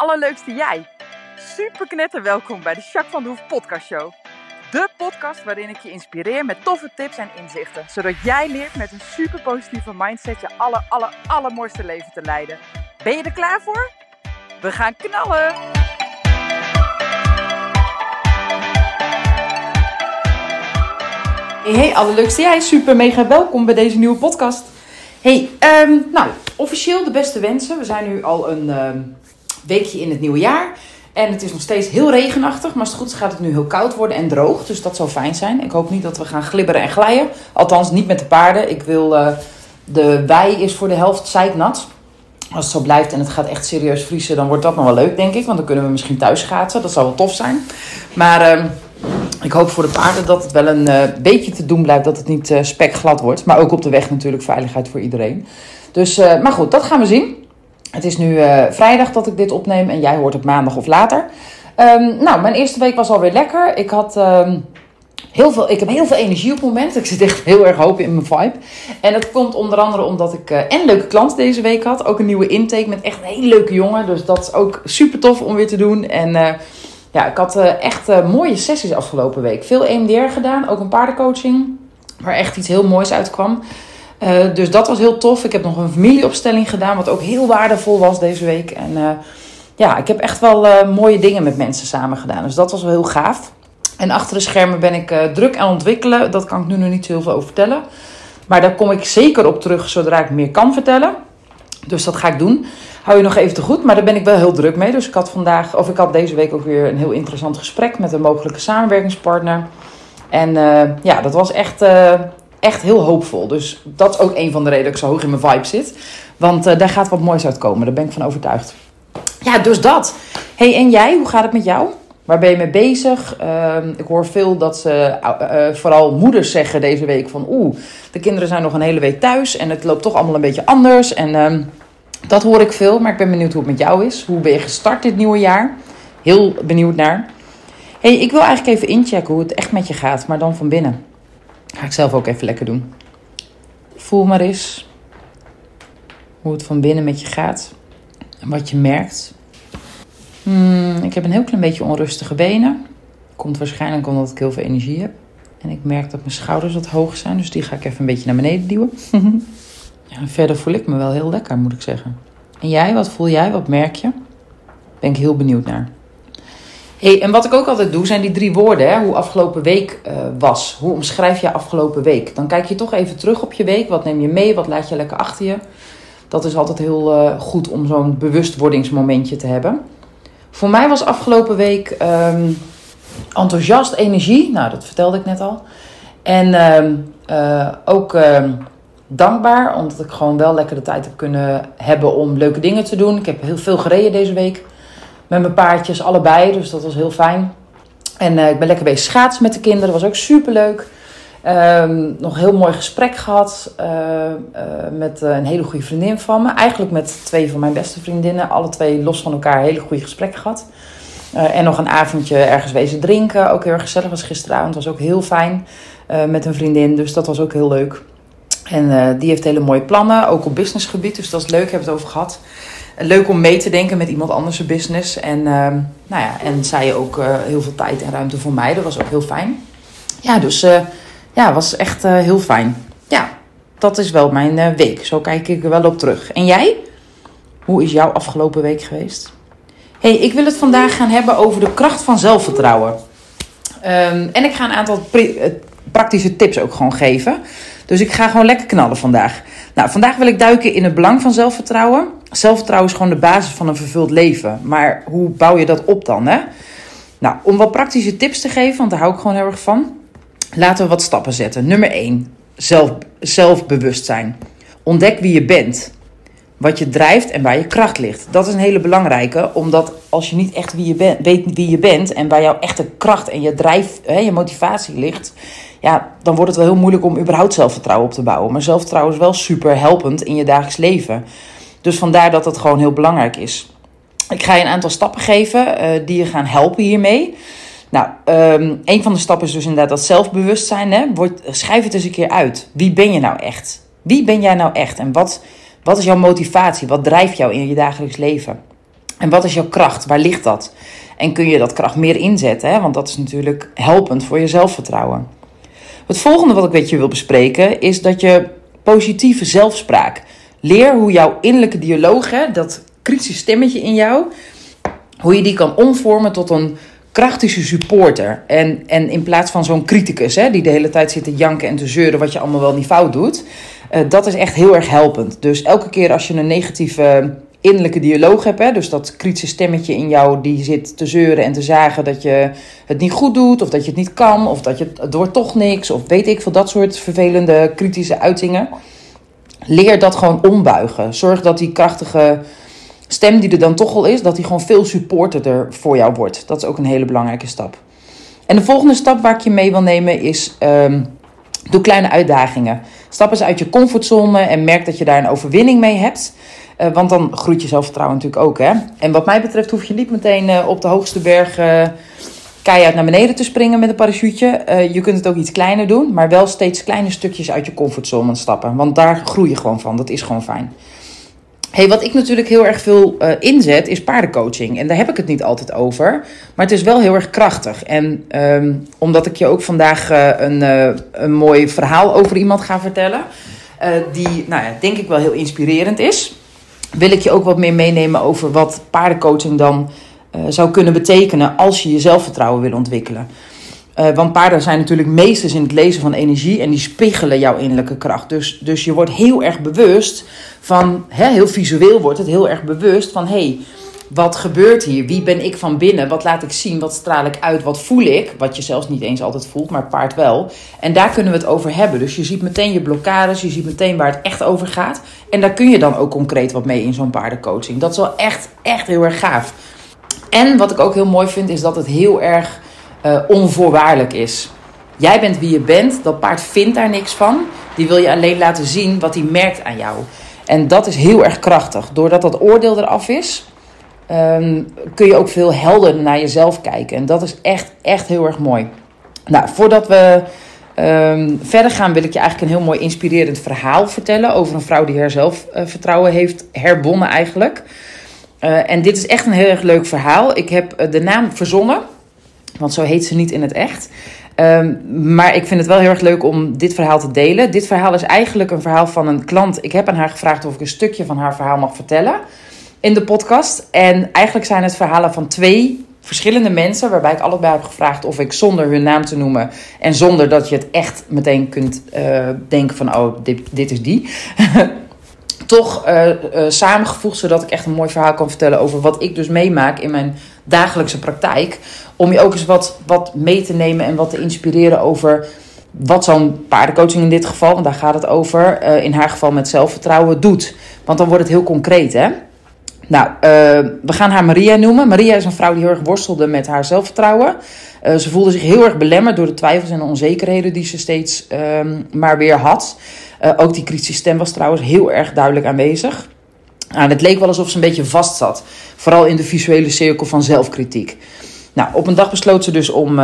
allerleukste jij. Super knetter welkom bij de Jacques van de Hoef podcast show. De podcast waarin ik je inspireer met toffe tips en inzichten. Zodat jij leert met een super positieve mindset je aller, aller, allermooiste leven te leiden. Ben je er klaar voor? We gaan knallen! Hey, hey allerleukste jij. Super mega welkom bij deze nieuwe podcast. Hey, ehm, nou, officieel de beste wensen. We zijn nu al een ehm, weekje in het nieuwe jaar. En het is nog steeds heel regenachtig. Maar als het goed gaat het nu heel koud worden en droog. Dus dat zal fijn zijn. Ik hoop niet dat we gaan glibberen en glijden. Althans, niet met de paarden. Ik wil... Uh, de wei is voor de helft zeiknat. Als het zo blijft en het gaat echt serieus vriezen, dan wordt dat nog wel leuk, denk ik. Want dan kunnen we misschien thuis schaatsen. Dat zou wel tof zijn. Maar uh, ik hoop voor de paarden dat het wel een uh, beetje te doen blijft. Dat het niet uh, spekglad wordt. Maar ook op de weg natuurlijk veiligheid voor iedereen. Dus, maar goed, dat gaan we zien. Het is nu vrijdag dat ik dit opneem en jij hoort het maandag of later. Um, nou, mijn eerste week was alweer lekker. Ik had... Um, heel veel, ik heb heel veel energie op het moment. Ik zit echt heel erg hoog in mijn vibe. En dat komt onder andere omdat ik uh, en leuke klant deze week had. Ook een nieuwe intake met echt een hele leuke jongen. Dus dat is ook super tof om weer te doen. En uh, ja, ik had echt mooie sessies afgelopen week. Veel EMDR gedaan, ook een paardencoaching. Waar echt iets heel moois uitkwam. Dus dat was heel tof. Ik heb nog een familieopstelling gedaan, wat ook heel waardevol was deze week. En ja, ik heb echt wel mooie dingen met mensen samen gedaan. Dus dat was wel heel gaaf. En achter de schermen ben ik druk aan ontwikkelen. Dat kan ik nu nog niet heel veel over vertellen. Maar daar kom ik zeker op terug zodra ik meer kan vertellen. Dus dat ga ik doen. Hou je nog even te goed, maar daar ben ik wel heel druk mee. Dus ik had vandaag, of ik had deze week ook weer een heel interessant gesprek met een mogelijke samenwerkingspartner. En ja, dat was echt, echt heel hoopvol. Dus dat is ook een van de redenen dat ik zo hoog in mijn vibe zit. Want daar gaat wat moois uitkomen, daar ben ik van overtuigd. Ja, dus dat. hey, en jij, hoe gaat het met jou? Waar ben je mee bezig? Uh, ik hoor veel dat ze, uh, uh, vooral moeders zeggen deze week van... oeh, de kinderen zijn nog een hele week thuis en het loopt toch allemaal een beetje anders. En uh, dat hoor ik veel, maar ik ben benieuwd hoe het met jou is. Hoe ben je gestart dit nieuwe jaar? Heel benieuwd naar. hey, ik wil eigenlijk even inchecken hoe het echt met je gaat, maar dan van binnen. Ga ik zelf ook even lekker doen. Voel maar eens hoe het van binnen met je gaat. En wat je merkt. Hmm, ik heb een heel klein beetje onrustige benen. Komt waarschijnlijk omdat ik heel veel energie heb. En ik merk dat mijn schouders wat hoog zijn, dus die ga ik even een beetje naar beneden duwen. ja, verder voel ik me wel heel lekker, moet ik zeggen. En jij, wat voel jij? Wat merk je? Ben ik heel benieuwd naar. Hey, en wat ik ook altijd doe, zijn die drie woorden. Hè? Hoe afgelopen week uh, was. Hoe omschrijf je afgelopen week? Dan kijk je toch even terug op je week. Wat neem je mee? Wat laat je lekker achter je? Dat is altijd heel uh, goed om zo'n bewustwordingsmomentje te hebben. Voor mij was afgelopen week um, enthousiast, energie. Nou, dat vertelde ik net al. En um, uh, ook um, dankbaar, omdat ik gewoon wel lekker de tijd heb kunnen hebben om leuke dingen te doen. Ik heb heel veel gereden deze week. Met mijn paardjes, allebei. Dus dat was heel fijn. En uh, ik ben lekker bezig schaatsen met de kinderen. Dat was ook super leuk. Um, nog een heel mooi gesprek gehad uh, uh, met een hele goede vriendin van me. Eigenlijk met twee van mijn beste vriendinnen. Alle twee los van elkaar hele goede gesprekken gehad. En nog een avondje ergens wezen drinken. Ook heel erg gezellig was gisteravond. Was ook heel fijn met een vriendin. Dus dat was ook heel leuk. En die heeft hele mooie plannen. Ook op businessgebied. Dus dat is leuk. Hebben we het over gehad. Leuk om mee te denken met iemand anders business. En, nou ja, en zij ook heel veel tijd en ruimte voor mij. Dat was ook heel fijn. Ja, dus ja, was echt uh, heel fijn. Ja, dat is wel mijn week. Zo kijk ik er wel op terug. En jij? Hoe is jouw afgelopen week geweest? hey, ik wil het vandaag gaan hebben over de kracht van zelfvertrouwen. Um, en ik ga een aantal praktische tips ook gewoon geven. Dus ik ga gewoon lekker knallen vandaag. Nou, vandaag wil ik duiken in het belang van zelfvertrouwen. Zelfvertrouwen is gewoon de basis van een vervuld leven. Maar hoe bouw je dat op dan, hè? Nou, om wat praktische tips te geven, want daar hou ik gewoon heel erg van. Laten we wat stappen zetten. Nummer 1. Zelf, zelfbewustzijn. Ontdek wie je bent. Wat je drijft en waar je kracht ligt. Dat is een hele belangrijke, omdat als je niet echt wie je bent, weet wie je bent en waar jouw echte kracht en je drijf, hè, je motivatie ligt, ja, dan wordt het wel heel moeilijk om überhaupt zelfvertrouwen op te bouwen. Maar zelfvertrouwen is wel super helpend in je dagelijks leven. Dus vandaar dat het gewoon heel belangrijk is. Ik ga je een aantal stappen geven uh, die je gaan helpen hiermee. Nou, um, een van de stappen is dus inderdaad dat zelfbewustzijn. Hè? Word, schrijf het eens een keer uit. Wie ben je nou echt? Wie ben jij nou echt? En wat, wat is jouw motivatie? Wat drijft jou in je dagelijks leven? En wat is jouw kracht? Waar ligt dat? En kun je dat kracht meer inzetten? Hè? Want dat is natuurlijk helpend voor je zelfvertrouwen. Het volgende wat ik met je wil bespreken is dat je positieve zelfspraak. Leer hoe jouw innerlijke dialoog, hè, dat kritische stemmetje in jou, hoe je die kan omvormen tot een krachtige supporter. En, en in plaats van zo'n criticus hè, die de hele tijd zit te janken en te zeuren wat je allemaal wel niet fout doet. Uh, dat is echt heel erg helpend. Dus elke keer als je een negatieve innerlijke dialoog hebt, hè, dus dat kritische stemmetje in jou die zit te zeuren en te zagen dat je het niet goed doet, of dat je het niet kan, of dat je het door toch niks, of weet ik veel, dat soort vervelende kritische uitingen. Leer dat gewoon ombuigen. Zorg dat die krachtige stem die er dan toch al is, dat die gewoon veel supporterder voor jou wordt. Dat is ook een hele belangrijke stap. En de volgende stap waar ik je mee wil nemen is: um, doe kleine uitdagingen. Stap eens uit je comfortzone en merk dat je daar een overwinning mee hebt. Uh, want dan groeit je zelfvertrouwen natuurlijk ook. Hè? En wat mij betreft hoef je niet meteen uh, op de hoogste berg keihard naar beneden te springen met een parachute. je kunt het ook iets kleiner doen, maar wel steeds kleine stukjes uit je comfortzone stappen. Want daar groei je gewoon van. Dat is gewoon fijn. Hey, wat ik natuurlijk heel erg veel uh, inzet is paardencoaching. En daar heb ik het niet altijd over. Maar het is wel heel erg krachtig. En um, omdat ik je ook vandaag uh, een, een mooi verhaal over iemand ga vertellen. die, nou ja, denk ik wel heel inspirerend is. Wil ik je ook wat meer meenemen over wat paardencoaching dan zou kunnen betekenen. als je je zelfvertrouwen wil ontwikkelen. Uh, want paarden zijn natuurlijk meesters in het lezen van energie en die spiegelen jouw innerlijke kracht. Dus, dus je wordt heel erg bewust van, hè, heel visueel wordt het heel erg bewust van, hé, hey, wat gebeurt hier? Wie ben ik van binnen? Wat laat ik zien? Wat straal ik uit? Wat voel ik? Wat je zelfs niet eens altijd voelt, maar paard wel. En daar kunnen we het over hebben. Dus je ziet meteen je blokkades, je ziet meteen waar het echt over gaat. En daar kun je dan ook concreet wat mee in zo'n paardencoaching. Dat is wel echt, echt heel erg gaaf. En wat ik ook heel mooi vind, is dat het heel erg uh, onvoorwaardelijk is. Jij bent wie je bent, dat paard vindt daar niks van. Die wil je alleen laten zien wat hij merkt aan jou. En dat is heel erg krachtig. Doordat dat oordeel eraf is, um, kun je ook veel helderder naar jezelf kijken. En dat is echt, echt heel erg mooi. Nou, voordat we um, verder gaan, wil ik je eigenlijk een heel mooi inspirerend verhaal vertellen over een vrouw die haar zelfvertrouwen heeft herwonnen eigenlijk. Uh, en dit is echt een heel erg leuk verhaal. Ik heb de naam verzonnen. Want zo heet ze niet in het echt. Um, maar ik vind het wel heel erg leuk om dit verhaal te delen. Dit verhaal is eigenlijk een verhaal van een klant. Ik heb aan haar gevraagd of ik een stukje van haar verhaal mag vertellen in de podcast. En eigenlijk zijn het verhalen van twee verschillende mensen, waarbij ik allebei heb gevraagd of ik zonder hun naam te noemen en zonder dat je het echt meteen kunt uh, denken van oh, dit, dit is die. toch uh, uh, samengevoegd, zodat ik echt een mooi verhaal kan vertellen over wat ik dus meemaak in mijn dagelijkse praktijk. Om je ook eens wat, wat mee te nemen en wat te inspireren over wat zo'n paardencoaching in dit geval, want daar gaat het over, uh, in haar geval met zelfvertrouwen doet. Want dan wordt het heel concreet, hè? Nou, uh, we gaan haar Maria noemen. Maria is een vrouw die heel erg worstelde met haar zelfvertrouwen. Uh, ze voelde zich heel erg belemmerd door de twijfels en de onzekerheden die ze steeds uh, maar weer had. ook die kritische stem was trouwens heel erg duidelijk aanwezig. Nou, het leek wel alsof ze een beetje vast zat. Vooral in de visuele cirkel van zelfkritiek. Nou, op een dag besloot ze dus om,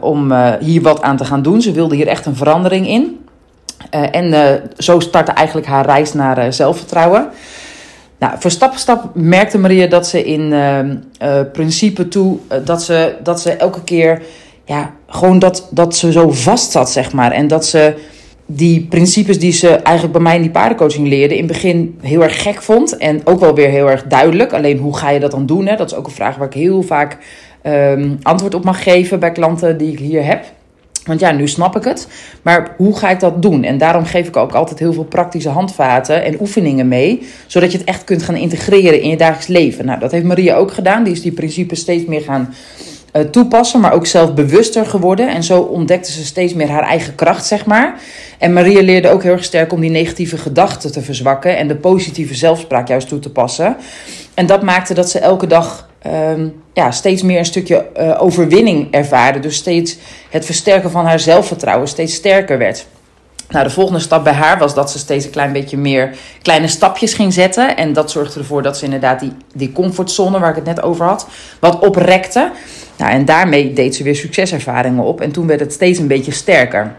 om hier wat aan te gaan doen. Ze wilde hier echt een verandering in. en zo startte eigenlijk haar reis naar zelfvertrouwen. Nou, voor stap voor stap merkte Maria dat ze in principe toe... dat, ze, dat ze elke keer... Ja, gewoon dat, dat ze zo vast zat, zeg maar. En dat ze die principes die ze eigenlijk bij mij in die paardencoaching leerde, in het begin heel erg gek vond. En ook wel weer heel erg duidelijk. Alleen hoe ga je dat dan doen? Hè? Dat is ook een vraag waar ik heel vaak um, antwoord op mag geven bij klanten die ik hier heb. Want ja, nu snap ik het. Maar hoe ga ik dat doen? En daarom geef ik ook altijd heel veel praktische handvaten en oefeningen mee. Zodat je het echt kunt gaan integreren in je dagelijks leven. Nou, dat heeft Maria ook gedaan. Die is die principes steeds meer gaan uh, toepassen, maar ook zelf bewuster geworden. En zo ontdekte ze steeds meer haar eigen kracht, zeg maar. En Maria leerde ook heel erg sterk om die negatieve gedachten te verzwakken en de positieve zelfspraak juist toe te passen. En dat maakte dat ze elke dag um, ja, steeds meer een stukje uh, overwinning ervaarde. Dus steeds het versterken van haar zelfvertrouwen steeds sterker werd. Nou, de volgende stap bij haar was dat ze steeds een klein beetje meer kleine stapjes ging zetten. En dat zorgde ervoor dat ze inderdaad die, die comfortzone waar ik het net over had, wat oprekte. Nou, en daarmee deed ze weer succeservaringen op. En toen werd het steeds een beetje sterker.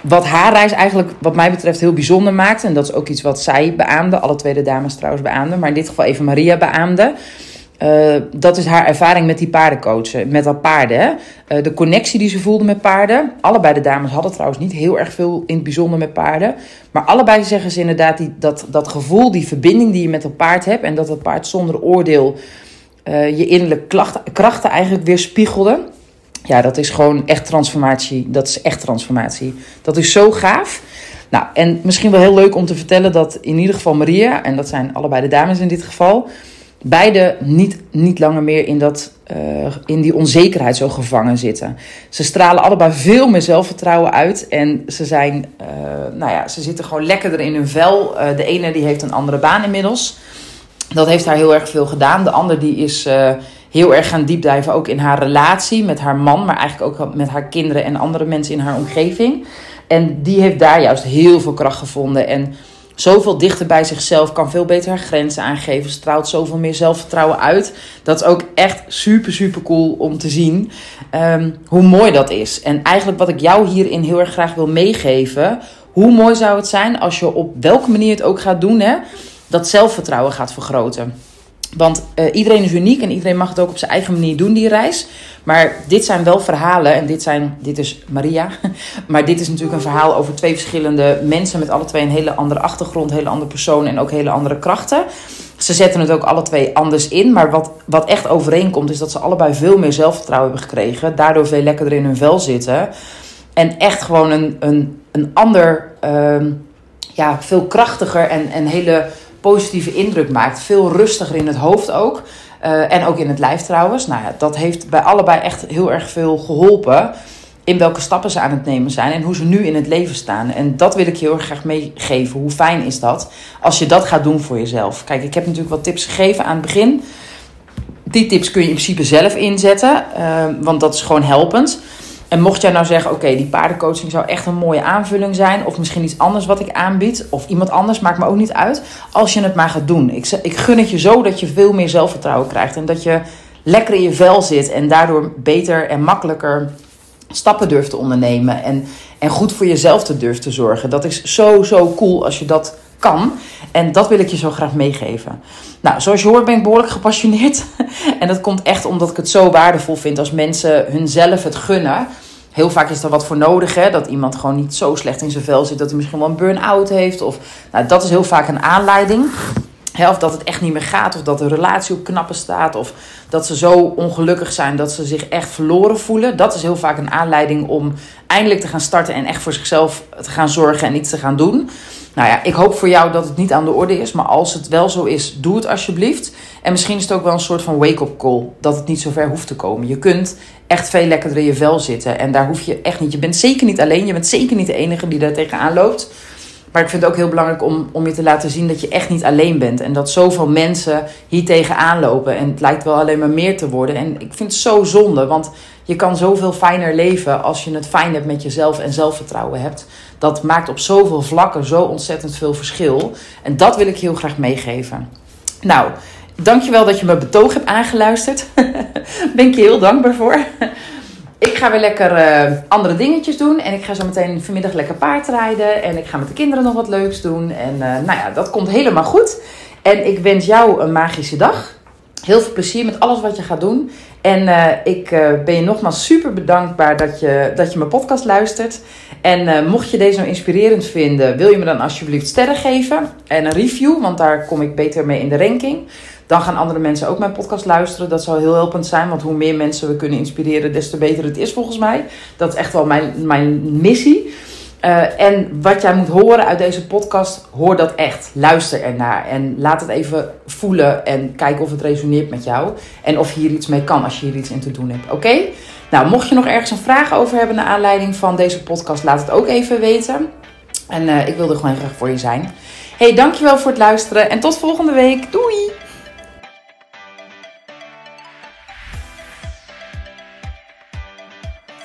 wat haar reis eigenlijk, wat mij betreft, heel bijzonder maakt. En dat is ook iets wat zij beaamde. Alle twee de dames trouwens beaamden. Maar in dit geval even Maria beaamde. Uh, dat is haar ervaring met die paardencoachen, met dat paarden. Uh, de connectie die ze voelde met paarden. Allebei de dames hadden trouwens niet heel erg veel in het bijzonder met paarden. Maar allebei zeggen ze inderdaad die, dat, dat gevoel, die verbinding die je met een paard hebt. En dat het paard zonder oordeel uh, je innerlijke krachten eigenlijk weer spiegelde. Ja, dat is gewoon echt transformatie. Dat is echt transformatie. Dat is zo gaaf. Nou, en misschien wel heel leuk om te vertellen dat in ieder geval Maria, en dat zijn allebei de dames in dit geval beide niet, niet langer meer in, dat, uh, in die onzekerheid zo gevangen zitten. Ze stralen allebei veel meer zelfvertrouwen uit. En ze, zijn, uh, nou ja, ze zitten gewoon lekkerder in hun vel. Uh, de ene die heeft een andere baan inmiddels. Dat heeft haar heel erg veel gedaan. De ander die is heel erg gaan diepdijven ook in haar relatie met haar man. Maar eigenlijk ook met haar kinderen en andere mensen in haar omgeving. En die heeft daar juist heel veel kracht gevonden. En zoveel dichter bij zichzelf, kan veel beter haar grenzen aangeven, straalt zoveel meer zelfvertrouwen uit. Dat is ook echt super, super cool om te zien um, hoe mooi dat is. En eigenlijk wat ik jou hierin heel erg graag wil meegeven, hoe mooi zou het zijn als je op welke manier het ook gaat doen, hè, dat zelfvertrouwen gaat vergroten. Want uh, iedereen is uniek en iedereen mag het ook op zijn eigen manier doen, die reis. Maar dit zijn wel verhalen, en dit, zijn, dit is Maria. Maar dit is natuurlijk een verhaal over twee verschillende mensen met alle twee een hele andere achtergrond, hele andere persoon en ook hele andere krachten. Ze zetten het ook alle twee anders in. Maar wat, wat echt overeenkomt, is dat ze allebei veel meer zelfvertrouwen hebben gekregen. Daardoor veel lekkerder in hun vel zitten. En echt gewoon een, een, een ander, uh, ja, veel krachtiger en, en hele positieve indruk maakt. Veel rustiger in het hoofd ook. Uh, en ook in het lijf trouwens. Nou ja, dat heeft bij allebei echt heel erg veel geholpen. In welke stappen ze aan het nemen zijn en hoe ze nu in het leven staan. En dat wil ik heel erg graag meegeven. Hoe fijn is dat als je dat gaat doen voor jezelf? Kijk, ik heb natuurlijk wat tips gegeven aan het begin. Die tips kun je in principe zelf inzetten, uh, want dat is gewoon helpend. En mocht jij nou zeggen, oké, die paardencoaching zou echt een mooie aanvulling zijn, of misschien iets anders wat ik aanbied, of iemand anders, maakt me ook niet uit. Als je het maar gaat doen. Ik, ik gun het je zo dat je veel meer zelfvertrouwen krijgt en dat je lekker in je vel zit en daardoor beter en makkelijker stappen durft te ondernemen en, en goed voor jezelf te durft te zorgen. Dat is zo, zo cool als je dat kan. En dat wil ik je zo graag meegeven. Nou, zoals je hoort ben ik behoorlijk gepassioneerd. en dat komt echt omdat ik het zo waardevol vind als mensen hunzelf het gunnen. Heel vaak is er wat voor nodig, hè? dat iemand gewoon niet zo slecht in zijn vel zit dat hij misschien wel een burn-out heeft. Of, nou, dat is heel vaak een aanleiding. of dat het echt niet meer gaat, of dat de relatie op knappen staat, of dat ze zo ongelukkig zijn dat ze zich echt verloren voelen. Dat is heel vaak een aanleiding om eindelijk te gaan starten en echt voor zichzelf te gaan zorgen en iets te gaan doen. Nou ja, ik hoop voor jou dat het niet aan de orde is. Maar als het wel zo is, doe het alsjeblieft. En misschien is het ook wel een soort van wake-up call. Dat het niet zo ver hoeft te komen. Je kunt echt veel lekkerder in je vel zitten. En daar hoef je echt niet. Je bent zeker niet alleen. Je bent zeker niet de enige die daar tegenaan loopt. Maar ik vind het ook heel belangrijk om, om je te laten zien dat je echt niet alleen bent. En dat zoveel mensen hier tegenaan lopen. En het lijkt wel alleen maar meer te worden. En ik vind het zo zonde. Want je kan zoveel fijner leven als je het fijn hebt met jezelf en zelfvertrouwen hebt. Dat maakt op zoveel vlakken zo ontzettend veel verschil. En dat wil ik heel graag meegeven. Nou, dankjewel dat je mijn betoog hebt aangeluisterd. ben ik je heel dankbaar voor. Ik ga weer lekker uh, andere dingetjes doen. En ik ga zo meteen vanmiddag lekker paardrijden. En ik ga met de kinderen nog wat leuks doen. En uh, nou ja, dat komt helemaal goed. En ik wens jou een magische dag. Heel veel plezier met alles wat je gaat doen. En uh, ik ben je nogmaals super bedankbaar dat je, dat je mijn podcast luistert. En mocht je deze nou inspirerend vinden, wil je me dan alsjeblieft sterren geven en een review, want daar kom ik beter mee in de ranking. Dan gaan andere mensen ook mijn podcast luisteren. Dat zou heel helpend zijn, want hoe meer mensen we kunnen inspireren, des te beter het is volgens mij. Dat is echt wel mijn, mijn missie. Uh, en wat jij moet horen uit deze podcast, hoor dat echt. Luister ernaar en laat het even voelen en kijk of het resoneert met jou. En of je hier iets mee kan als je hier iets in te doen hebt. Oké? Nou, mocht je nog ergens een vraag over hebben naar aanleiding van deze podcast, laat het ook even weten. En uh, ik wil er gewoon graag voor je zijn. Hey, dankjewel voor het luisteren en tot volgende week. Doei!